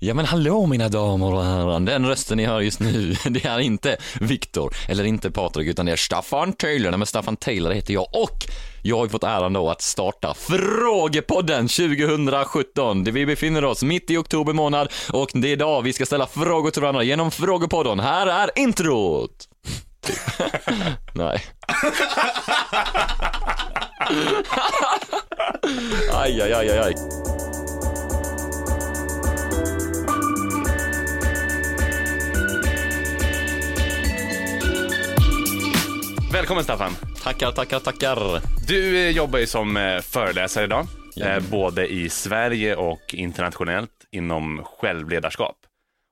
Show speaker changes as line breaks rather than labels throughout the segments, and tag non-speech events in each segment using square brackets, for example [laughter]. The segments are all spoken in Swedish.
Ja men hallå mina damer och herrar, den rösten ni hör just nu, [laughs] det är inte Viktor, eller inte Patrik, utan det är Staffan Taylor. Nej men Staffan Taylor heter jag och jag har ju fått äran då att starta Frågepodden 2017. Vi befinner oss mitt i oktober månad och det är idag vi ska ställa frågor till varandra genom Frågepodden. Här är introt! [laughs] Nej. [laughs] aj, aj, aj, aj,
Välkommen Staffan.
Tackar, tackar, tackar.
Du eh, jobbar ju som eh, föreläsare idag, eh, både i Sverige och internationellt inom självledarskap.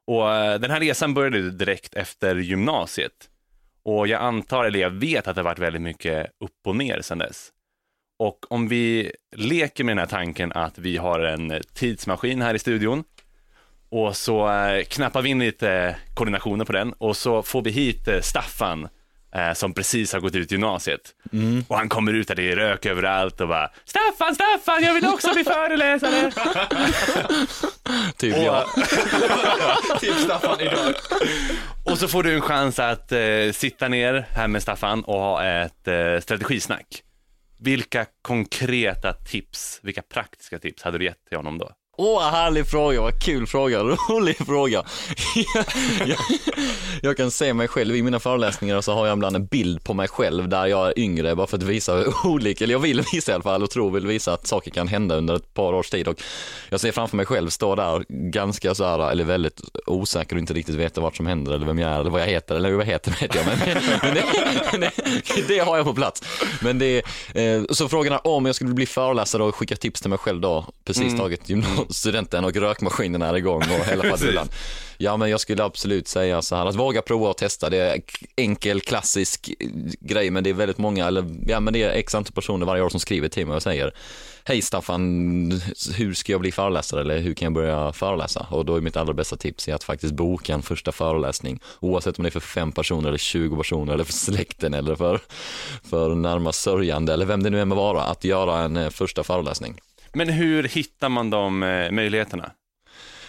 Och den här resan började direkt efter gymnasiet. Och jag antar, eller jag vet att det har varit väldigt mycket upp och ner sedan dess. Och om vi leker med den här tanken att vi har en tidsmaskin här i studion och så knappar vi in lite koordinationer på den och så får vi hit Staffan eh, som precis har gått ut gymnasiet. Och han kommer ut där det är rök överallt och bara Staffan, Staffan, jag vill också bli föreläsare. [laughs]
Typ jag. [laughs]
Typ Staffan idag.
Och så får du en chans att eh, sitta ner här med Staffan och ha ett eh, strategisnack. Vilka konkreta tips, vilka praktiska tips hade du gett till honom då?
Åh, härlig fråga, vad kul fråga, [laughs] rolig fråga. [laughs] jag, jag kan se mig själv i mina föreläsningar och så har jag ibland en bild på mig själv där jag är yngre bara för att visa hur [laughs] olika, eller jag vill visa i alla fall och tror vill visa att saker kan hända under ett par års tid och jag ser framför mig själv stå där ganska så här, eller väldigt osäker och inte riktigt veta vad som händer eller vem jag är eller vad jag heter eller vad jag heter vet jag men, men det, det, det, har jag på plats. Men det, eh, så frågan är om jag skulle bli föreläsare och skicka tips till mig själv då, precis
Mm.
tagit gymnasiestudenten och rökmaskinen är igång och [laughs] hela faderullan. Ja men jag skulle absolut säga så här att våga prova och testa. Det är enkel klassisk eh, grej men det är väldigt många, eller ja men det är x antal personer varje år som skriver till mig och säger Hej Staffan, hur ska jag bli föreläsare eller hur kan jag börja föreläsa? Och då är mitt allra bästa tips är att faktiskt boka en första föreläsning oavsett om det är för fem personer eller 20 personer eller för släkten eller för, för närmast sörjande eller vem det nu än må vara, att göra en eh, första föreläsning.
Men hur hittar man de eh, möjligheterna?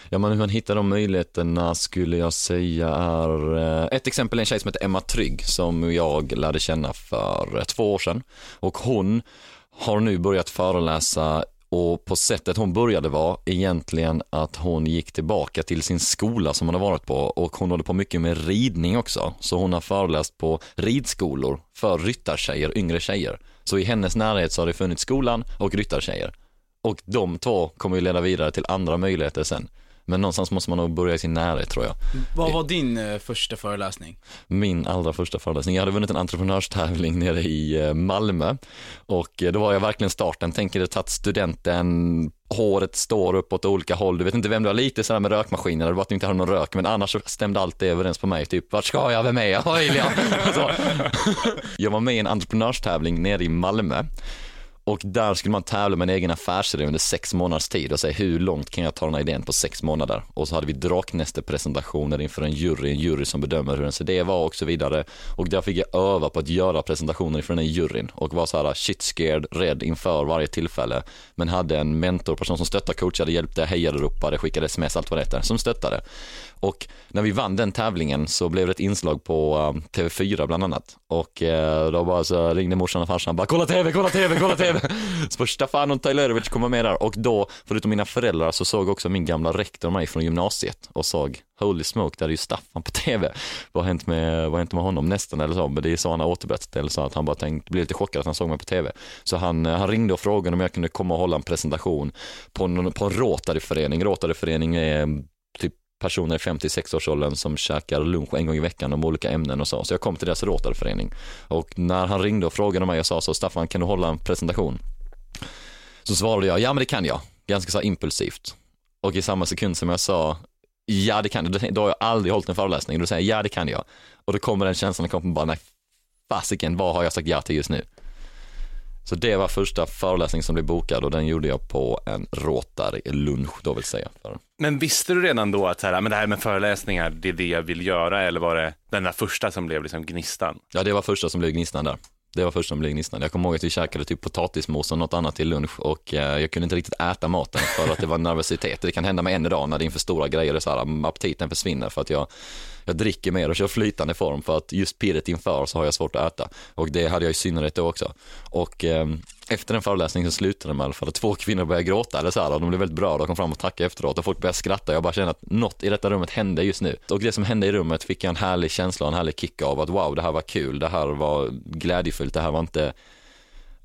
Ja, men hur man hittar de möjligheterna skulle jag säga är, eh, ett exempel är en tjej som heter Emma Trygg som jag lärde känna för eh, två år sedan och hon har nu börjat föreläsa och på sättet hon började var egentligen att hon gick tillbaka till sin skola som hon har varit på och hon håller på mycket med ridning också. Så hon har föreläst på ridskolor för ryttartjejer, yngre tjejer. Så i hennes närhet så har det funnits skolan och ryttartjejer. Och de två kommer ju leda vidare till andra möjligheter sen. Men någonstans måste man nog börja i sin närhet tror jag.
Vad var din eh, första föreläsning?
Min allra första föreläsning, jag hade vunnit en entreprenörstävling nere i eh, Malmö. Och eh, då var jag verkligen starten, tänker det tagit studenten, håret står upp åt olika håll, du vet inte vem du har, lite sådär med rökmaskiner, det var att du inte hade någon rök, men annars så stämde allt det överens på mig, typ vart ska jag, vem är jag, vad vill jag? [laughs] Jag var med i en entreprenörstävling nere i Malmö och där skulle man tävla med en egen affärsidé under sex månaders tid och säga hur långt kan jag ta den här idén på sex månader? Och så hade vi draknästepresentationer inför en jury, en jury som bedömer hur ens idé var och så vidare. Och där fick jag öva på att göra presentationer inför den här juryn och var så här shit scared, rädd inför varje tillfälle. Men hade en mentorperson som stöttade, coachade, hjälpte, hejade, ropade, skickade sms, allt vad det heter, som stöttade. Och när vi vann den tävlingen så blev det ett inslag på eh, TV4 bland annat. Och eh, då bara så ringde morsan och farsan bara kolla TV, kolla TV, kolla TV. [laughs] Så får och Tajlerovic kom med där och då, förutom mina föräldrar så såg också min gamla rektor mig från gymnasiet och såg holy smoke, där är ju Staffan på TV. Vad har hänt med, vad har hänt med honom nästan eller så, men det är så han har återberättat det, eller så att han bara tänkte, blev lite chockad att han såg mig på TV. Så han, eh, han ringde och frågade om jag kunde komma och hålla en presentation på en, på en Rotaryförening. Rotaryförening är mm, typ personer i 56-årsåldern som käkar lunch en gång i veckan om olika ämnen och så. Så jag kom till deras Rotarförening Och när han ringde och frågade mig och sa så, Staffan kan du hålla en presentation? Så svarade jag, ja men det kan jag. Ganska så impulsivt. Och i samma sekund som jag sa, ja det kan jag, då- har jag aldrig hållit en föreläsning. Då säger jag, ja det kan jag. Och då kommer den känslan, kommer bara, nej fasiken, vad har jag sagt ja till just nu? Så det var första föreläsningen som blev bokad och den gjorde jag på en Rotary lunch då vill säga.
Men visste du redan då att så här, men det här med föreläsningar, det är det jag vill göra eller var det den där första som blev liksom gnistan?
Ja, det var första som blev gnistan där. Det var först som blev gnistan. Jag kommer ihåg att vi käkade typ potatismos och något annat till lunch och eh, jag kunde inte riktigt äta maten för att det var nervositet. Det kan hända mig en idag när det är inför stora grejer, och så här, mm, aptiten försvinner för att jag, jag dricker mer och kör flytande form för att just pirret inför så har jag svårt att äta. Och det hade jag i synnerhet då också. Och eh, efter den föreläsningen så slutade det med i alla fall att två kvinnor började gråta eller så här, och de blev väldigt bra, och kom fram och tackade efteråt och folk började skratta. Jag bara kände att något i detta rummet hände just nu. Och det som hände i rummet fick jag en härlig känsla och en härlig kick av att wow, det här var kul, det här var glädjefullt, det här var inte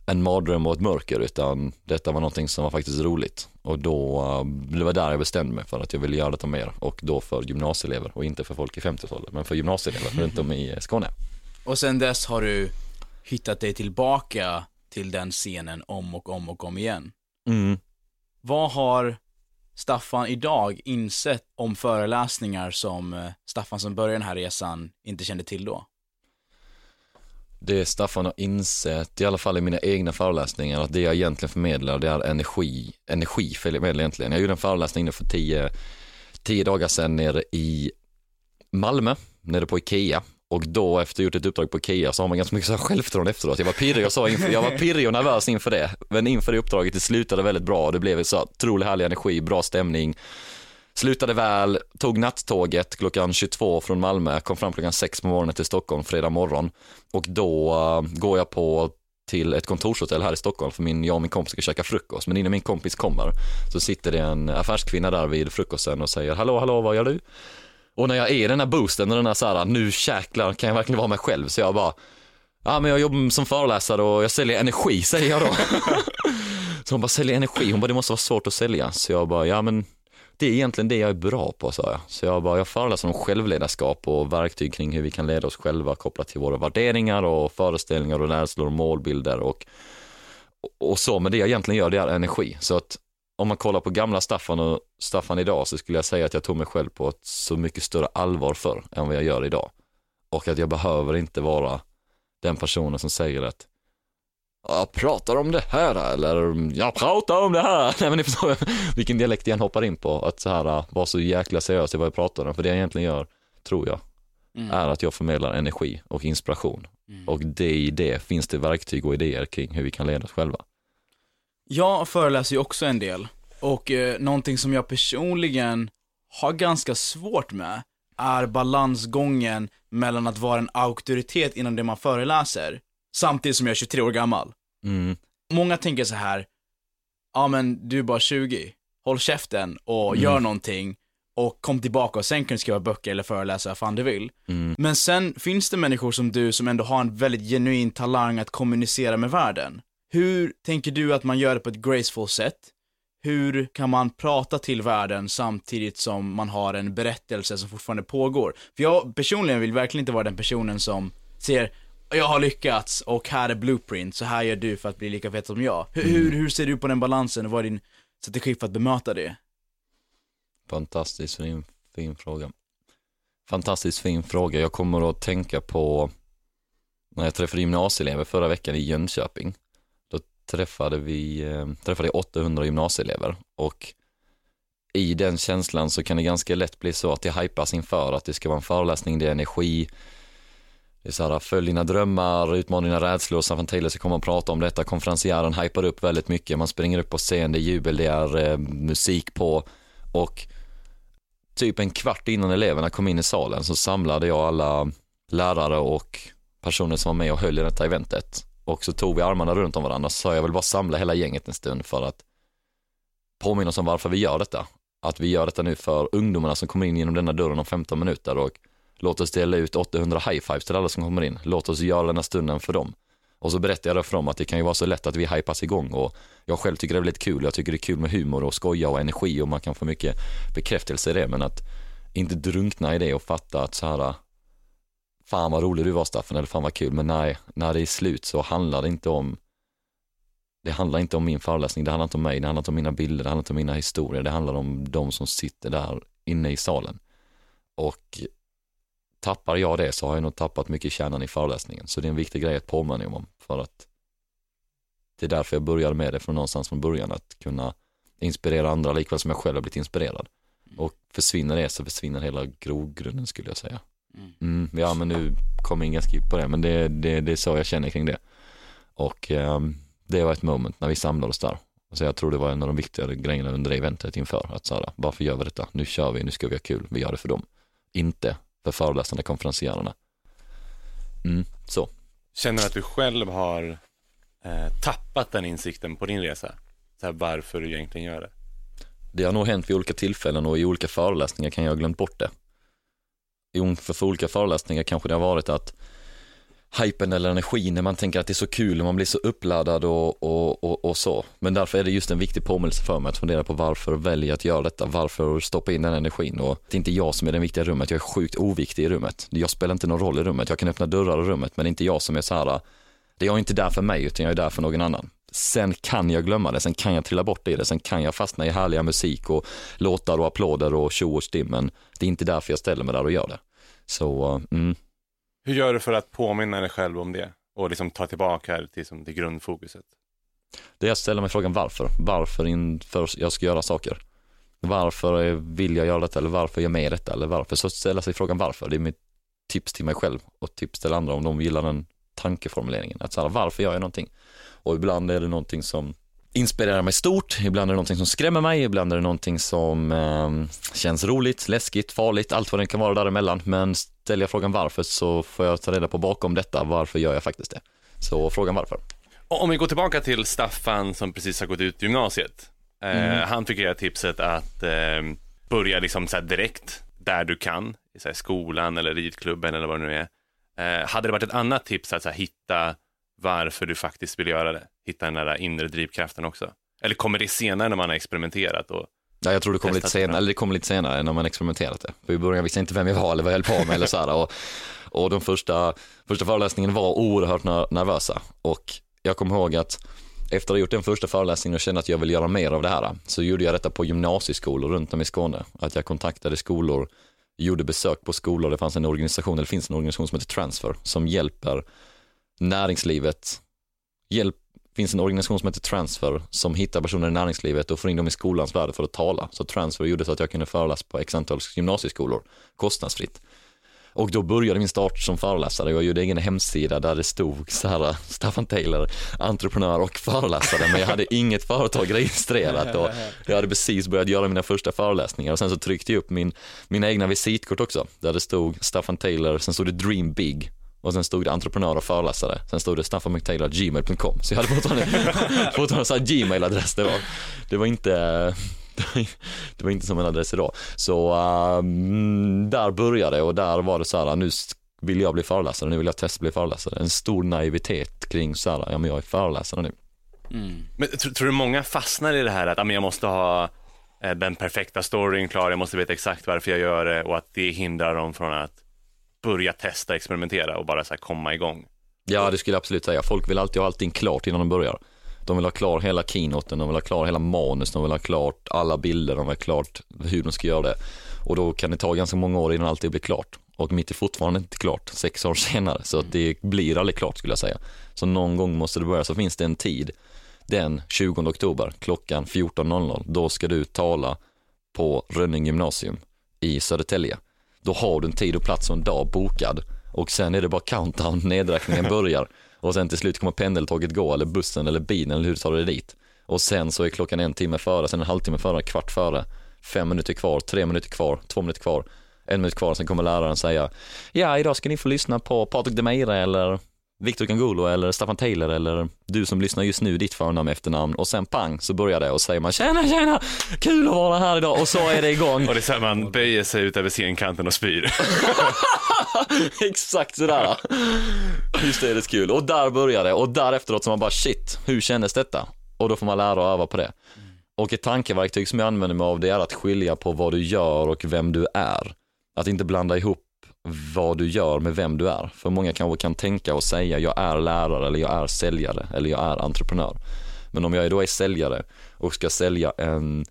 en mardröm och ett mörker utan detta var någonting som var faktiskt roligt. Och då, eh, det var där jag bestämde mig för att jag ville göra detta mer och då för gymnasieelever och inte för folk i 50-talet men för gymnasieelever runt om i Skåne.
Och sen dess har du hittat dig tillbaka till den scenen om och om och om igen.
Mm.
Vad har Staffan idag insett om föreläsningar som eh, Staffan som började den här resan inte kände till då?
Det Staffan har insett, i alla fall i mina egna föreläsningar, att det jag egentligen förmedlar det är energi, energi förmedlar egentligen. Jag gjorde en föreläsning nu för tio, tio dagar sedan nere i Malmö, nere på Ikea och då efter gjort ett uppdrag på KIA så har man ganska mycket så här självförtroende efteråt. Jag var pirrig och, så inför, jag var pirrig och nervös inför det. Men inför det uppdraget, det slutade väldigt bra. Det blev så otroligt härlig energi, bra stämning. Slutade väl, tog nattåget klockan 22 från Malmö, kom fram klockan 6 på morgonen till Stockholm fredag morgon. Och då uh, går jag på till ett kontorshotell här i Stockholm för min, jag och min kompis ska käka frukost. Men innan min kompis kommer så sitter det en affärskvinna där vid frukosten och säger hallå, hallå, vad gör du? Och när jag är i den här boosten och den här såhär, nu jäklar kan jag verkligen vara mig själv så jag bara, ja men jag jobbar som föreläsare och jag säljer energi [laughs] säger jag då. så hon bara, säljer energi? Hon bara, det måste vara svårt att sälja. Så jag bara, ja men det är egentligen det jag är bra på sa jag. Så jag bara, jag föreläser om självledarskap och verktyg kring hur vi kan leda oss själva kopplat till våra värderingar och föreställningar och rädslor och målbilder och, och så. Men det jag egentligen gör det är energi. Så att om man kollar på gamla Staffan och Staffan idag så skulle jag säga att jag tog mig själv på ett så mycket större allvar för än vad jag gör idag. Och att jag behöver inte vara den personen som säger att jag pratar om det här eller jag pratar om det här. [laughs] Nej men ni förstår [laughs] vilken dialekt jag hoppar in på. Att så här vara så jäkla seriös i vad jag pratar om. För det jag egentligen gör, tror jag, mm. är att jag förmedlar energi och inspiration. Mm. Och det i det finns det verktyg och idéer kring hur vi kan leda oss själva.
Jag föreläser ju också en del. Och eh, någonting som jag personligen har ganska svårt med är balansgången mellan att vara en auktoritet inom det man föreläser, samtidigt som jag är 23 år gammal.
Mm.
Många tänker så här, ja men du är bara 20, håll käften och mm. gör någonting och kom tillbaka och sen kan du skriva böcker eller föreläsa vad fan du vill.
Mm.
Men sen finns det människor som du som ändå har en väldigt genuin talang att kommunicera med världen. Hur tänker du att man gör det på ett graceful sätt? Hur kan man prata till världen samtidigt som man har en berättelse som fortfarande pågår? För jag personligen vill verkligen inte vara den personen som ser jag har lyckats och här är blueprint, så här gör du för att bli lika fet som jag. Hur, mm. hur, hur ser du på den balansen och vad är din strategi för att bemöta det?
Fantastiskt fin, fin fråga. Fantastiskt fin fråga. Jag kommer att tänka på när jag träffade gymnasieelever förra veckan i Jönköping träffade vi eh, träffade 800 gymnasieelever. Och i den känslan så kan det ganska lätt bli så att det hypas inför att det ska vara en föreläsning, det är energi, det är så här, följ dina drömmar, utmana dina rädslor, Staffan Taylor ska komma och prata om detta, konferencieren hypar upp väldigt mycket, man springer upp på scen, det är jubel, det är eh, musik på. Och typ en kvart innan eleverna kom in i salen så samlade jag alla lärare och personer som var med och höll i detta eventet och så tog vi armarna runt om varandra så sa jag vill bara samla hela gänget en stund för att påminna oss om varför vi gör detta. Att vi gör detta nu för ungdomarna som kommer in genom denna dörren om 15 minuter och låt oss dela ut 800 high-fives till alla som kommer in. Låt oss göra den här stunden för dem. Och så berättade jag då för dem att det kan ju vara så lätt att vi hypas igång och jag själv tycker det är väldigt kul. Jag tycker det är kul med humor och skoja och energi och man kan få mycket bekräftelse i det men att inte drunkna i det och fatta att så här fan vad rolig du var Staffan, eller fan vad kul, men nej, när det är slut så handlar det inte om det handlar inte om min föreläsning, det handlar inte om mig, det handlar inte om mina bilder, det handlar inte om mina historier, det handlar om de som sitter där inne i salen. Och tappar jag det så har jag nog tappat mycket kärnan i föreläsningen, så det är en viktig grej att påminna om för att det är därför jag började med det från någonstans från början, att kunna inspirera andra likväl som jag själv har blivit inspirerad. Och försvinner det så försvinner hela grogrunden skulle jag säga. Mm. ja men nu kommer ingen skip på det men det, det, det är så jag känner kring det. Och eh, det var ett moment när vi samlades där. Så jag tror det var en av de viktigare grejerna under det eventet inför. Att så här, varför gör vi detta? Nu kör vi, nu ska vi ha kul, vi gör det för dem. Inte för föreläsande konferencierarna. Mm, så.
Känner du att du själv har eh, tappat den insikten på din resa? Så här, varför du egentligen gör det?
Det har nog hänt vid olika tillfällen och i olika föreläsningar kan jag ha glömt bort det. I för, olika föreläsningar kanske det har varit att hypen eller energin när man tänker att det är så kul och man blir så uppladdad och, och, och, och, så. Men därför är det just en viktig påminnelse för mig att fundera på varför väljer jag att göra detta, varför stoppa in den energin och det är inte jag som är den viktiga i rummet, jag är sjukt oviktig i rummet. Jag spelar inte någon roll i rummet, jag kan öppna dörrar i rummet men det är inte jag som är så här, det är inte där för mig utan jag är där för någon annan. Sen kan jag glömma det, sen kan jag trilla bort i det, sen kan jag fastna i härliga musik och låtar och applåder och tjo och stim, men det är inte därför jag ställer mig där och gör det. Så, mm,
hur gör du för att påminna dig själv om det och liksom ta tillbaka till som det grundfokuset?
Det är att ställa mig frågan varför. Varför inför jag ska göra saker. Varför vill jag göra detta eller varför är jag med i detta eller varför? Så ställa sig frågan varför. Det är mitt tips till mig själv och tips till andra om de gillar den tankeformuleringen. Att säga varför gör jag någonting? Och ibland är det någonting som inspirerar mig stort, ibland är det någonting som skrämmer mig, ibland är det någonting som eh, känns roligt, läskigt, farligt, allt vad det kan vara däremellan. Men ställer jag frågan varför så får jag ta reda på bakom detta, varför gör jag faktiskt det? Så frågan varför.
Om vi går tillbaka till Staffan som precis har gått ut gymnasiet. Eh, mm. han fick jag tipset att eh, börja liksom så direkt där du kan, i så skolan eller ridklubben eller vad det nu är. Eh, hade det varit ett annat tips att så hitta varför du faktiskt vill göra det? Hitta den där inre drivkraften också? Eller kommer det senare när man har experimenterat och
Ja, jag tror det kommer lite senare, eller det kommer lite senare när man experimenterat det. För i början visste jag inte vem jag var eller vad jag höll på med eller så här. Och, och de första, första föreläsningen var oerhört nervösa och jag kommer ihåg att efter att ha gjort den första föreläsningen och kände att jag vill göra mer av det här så gjorde jag detta på gymnasieskolor runt om i Skåne. Att jag kontaktade skolor, gjorde besök på skolor, det fanns en organisation, eller finns en organisation som heter Transfer som hjälper näringslivet, hjälp, finns en organisation som heter Transfer som hittar personer i näringslivet och får in dem i skolans värld för att tala. Så Transfer gjorde så att jag kunde föreläsa på x antal gymnasieskolor kostnadsfritt. Och då började min start som föreläsare. Jag gjorde egen hemsida där det stod så här, Staffan Taylor, entreprenör och föreläsare, men jag hade [laughs] inget företag registrerat och jag hade precis börjat göra mina första föreläsningar och sen så tryckte jag upp min, mina egna visitkort också, där det stod Staffan Taylor, sen stod det Dream Big och sen stod det entreprenör och föreläsare. Sen stod det staffanmctaylor.gmail.com. Så jag hade fortfarande, [laughs] fortfarande så här gmail-adress. Det var, det var inte [laughs] det var inte som en adress idag. Så um, där började det och där var det så här, nu vill jag bli föreläsare, nu vill jag testa bli föreläsare. En stor naivitet kring så här, ja men jag är föreläsare nu.
Mm. Men tror, tror, du många fastnar i det här att ja, men jag måste ha eh, den perfekta storyn klar, jag måste veta exakt varför jag gör det och att det hindrar dem från att börja testa, experimentera och bara så komma igång.
Ja, det skulle jag absolut säga. Folk vill alltid ha allting klart innan de börjar. De vill ha klar hela keynoten, de vill ha klar hela manus, de vill ha klart alla bilder, de vill ha klart hur de ska göra det. Och då kan det ta ganska många år innan allt det blir klart. Och mitt är fortfarande inte klart, sex år [laughs] senare. Så det blir aldrig klart skulle jag säga. Så någon gång måste det börja, så finns det en tid. Den 20 oktober klockan 14.00, då ska du tala på Rönning gymnasium i Södertälje då har du en tid och plats och en dag bokad och sen är det bara countdown, [laughs] nedräkningen börjar och sen till slut kommer pendeltåget gå eller bussen eller bilen eller hur du tar dig dit? Och sen så är klockan en timme före, sen en halvtimme före, kvart före, fem minuter kvar, tre minuter kvar, två minuter kvar, en minut kvar, sen kommer läraren säga ja idag ska ni få lyssna på Patrik Demeire eller Victor Gangulo eller Staffan Taylor eller du som lyssnar just nu, ditt förnamn efternamn och sen pang så börjar det och säger man tjena tjena, kul att vara här idag och så är det igång. [laughs]
och det är så här man böjer sig ut över scenkanten och spyr. [laughs]
Exakt sådär. Just det, det är kul. Och där börjar det och därefter så man bara shit, hur kändes detta? Och då får man lära och öva på det. Och ett tankeverktyg som jag använder mig av det är att skilja på vad du gör och vem du är. Att inte blanda ihop vad du gör med vem du är. För många kanske kan tänka och säga jag är lärare eller jag är säljare eller jag är entreprenör. Men om jag då är säljare och ska sälja en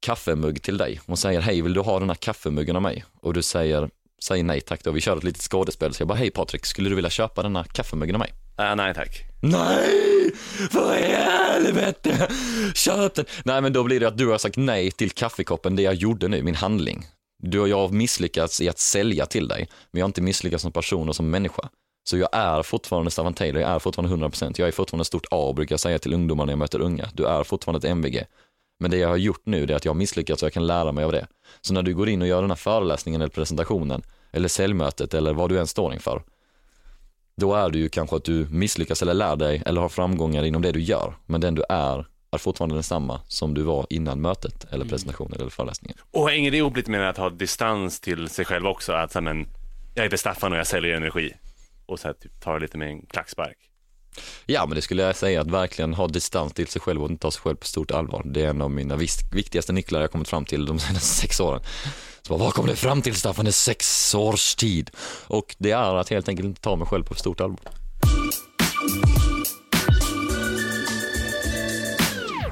kaffemugg till dig och säger hej vill du ha den här kaffemuggen av mig? Och du säger säger nej tack då, vi kör ett litet skådespel så jag bara hej Patrik, skulle du vilja köpa den här kaffemuggen av mig?
Uh, nej tack.
Nej! För i helvete! Köp den! Nej men då blir det att du har sagt nej till kaffekoppen, det jag gjorde nu, min handling. Du och jag har misslyckats i att sälja till dig, men jag har inte misslyckats som person och som människa. Så jag är fortfarande Staffan Taylor, jag är fortfarande 100%. Jag är fortfarande stort A brukar jag säga till ungdomar när jag möter unga. Du är fortfarande ett MVG. Men det jag har gjort nu är att jag har misslyckats och jag kan lära mig av det. Så när du går in och gör den här föreläsningen eller presentationen eller säljmötet eller vad du än står inför. Då är det ju kanske att du misslyckas eller lär dig eller har framgångar inom det du gör. Men den du är är fortfarande densamma som du var innan mötet eller presentationen eller föreläsningen.
Och hänger det ihop lite med att ha distans till sig själv också? Att så här, men, jag heter Staffan och jag säljer energi. Och så här, typ, tar det lite med en klackspark.
Ja, men det skulle jag säga att verkligen ha distans till sig själv och inte ta sig själv på stort allvar. Det är en av mina viktigaste nycklar jag kommit fram till de senaste sex åren. Så vad kom det fram till Staffan? Är sex års tid. Och det är att helt enkelt inte ta mig själv på stort allvar.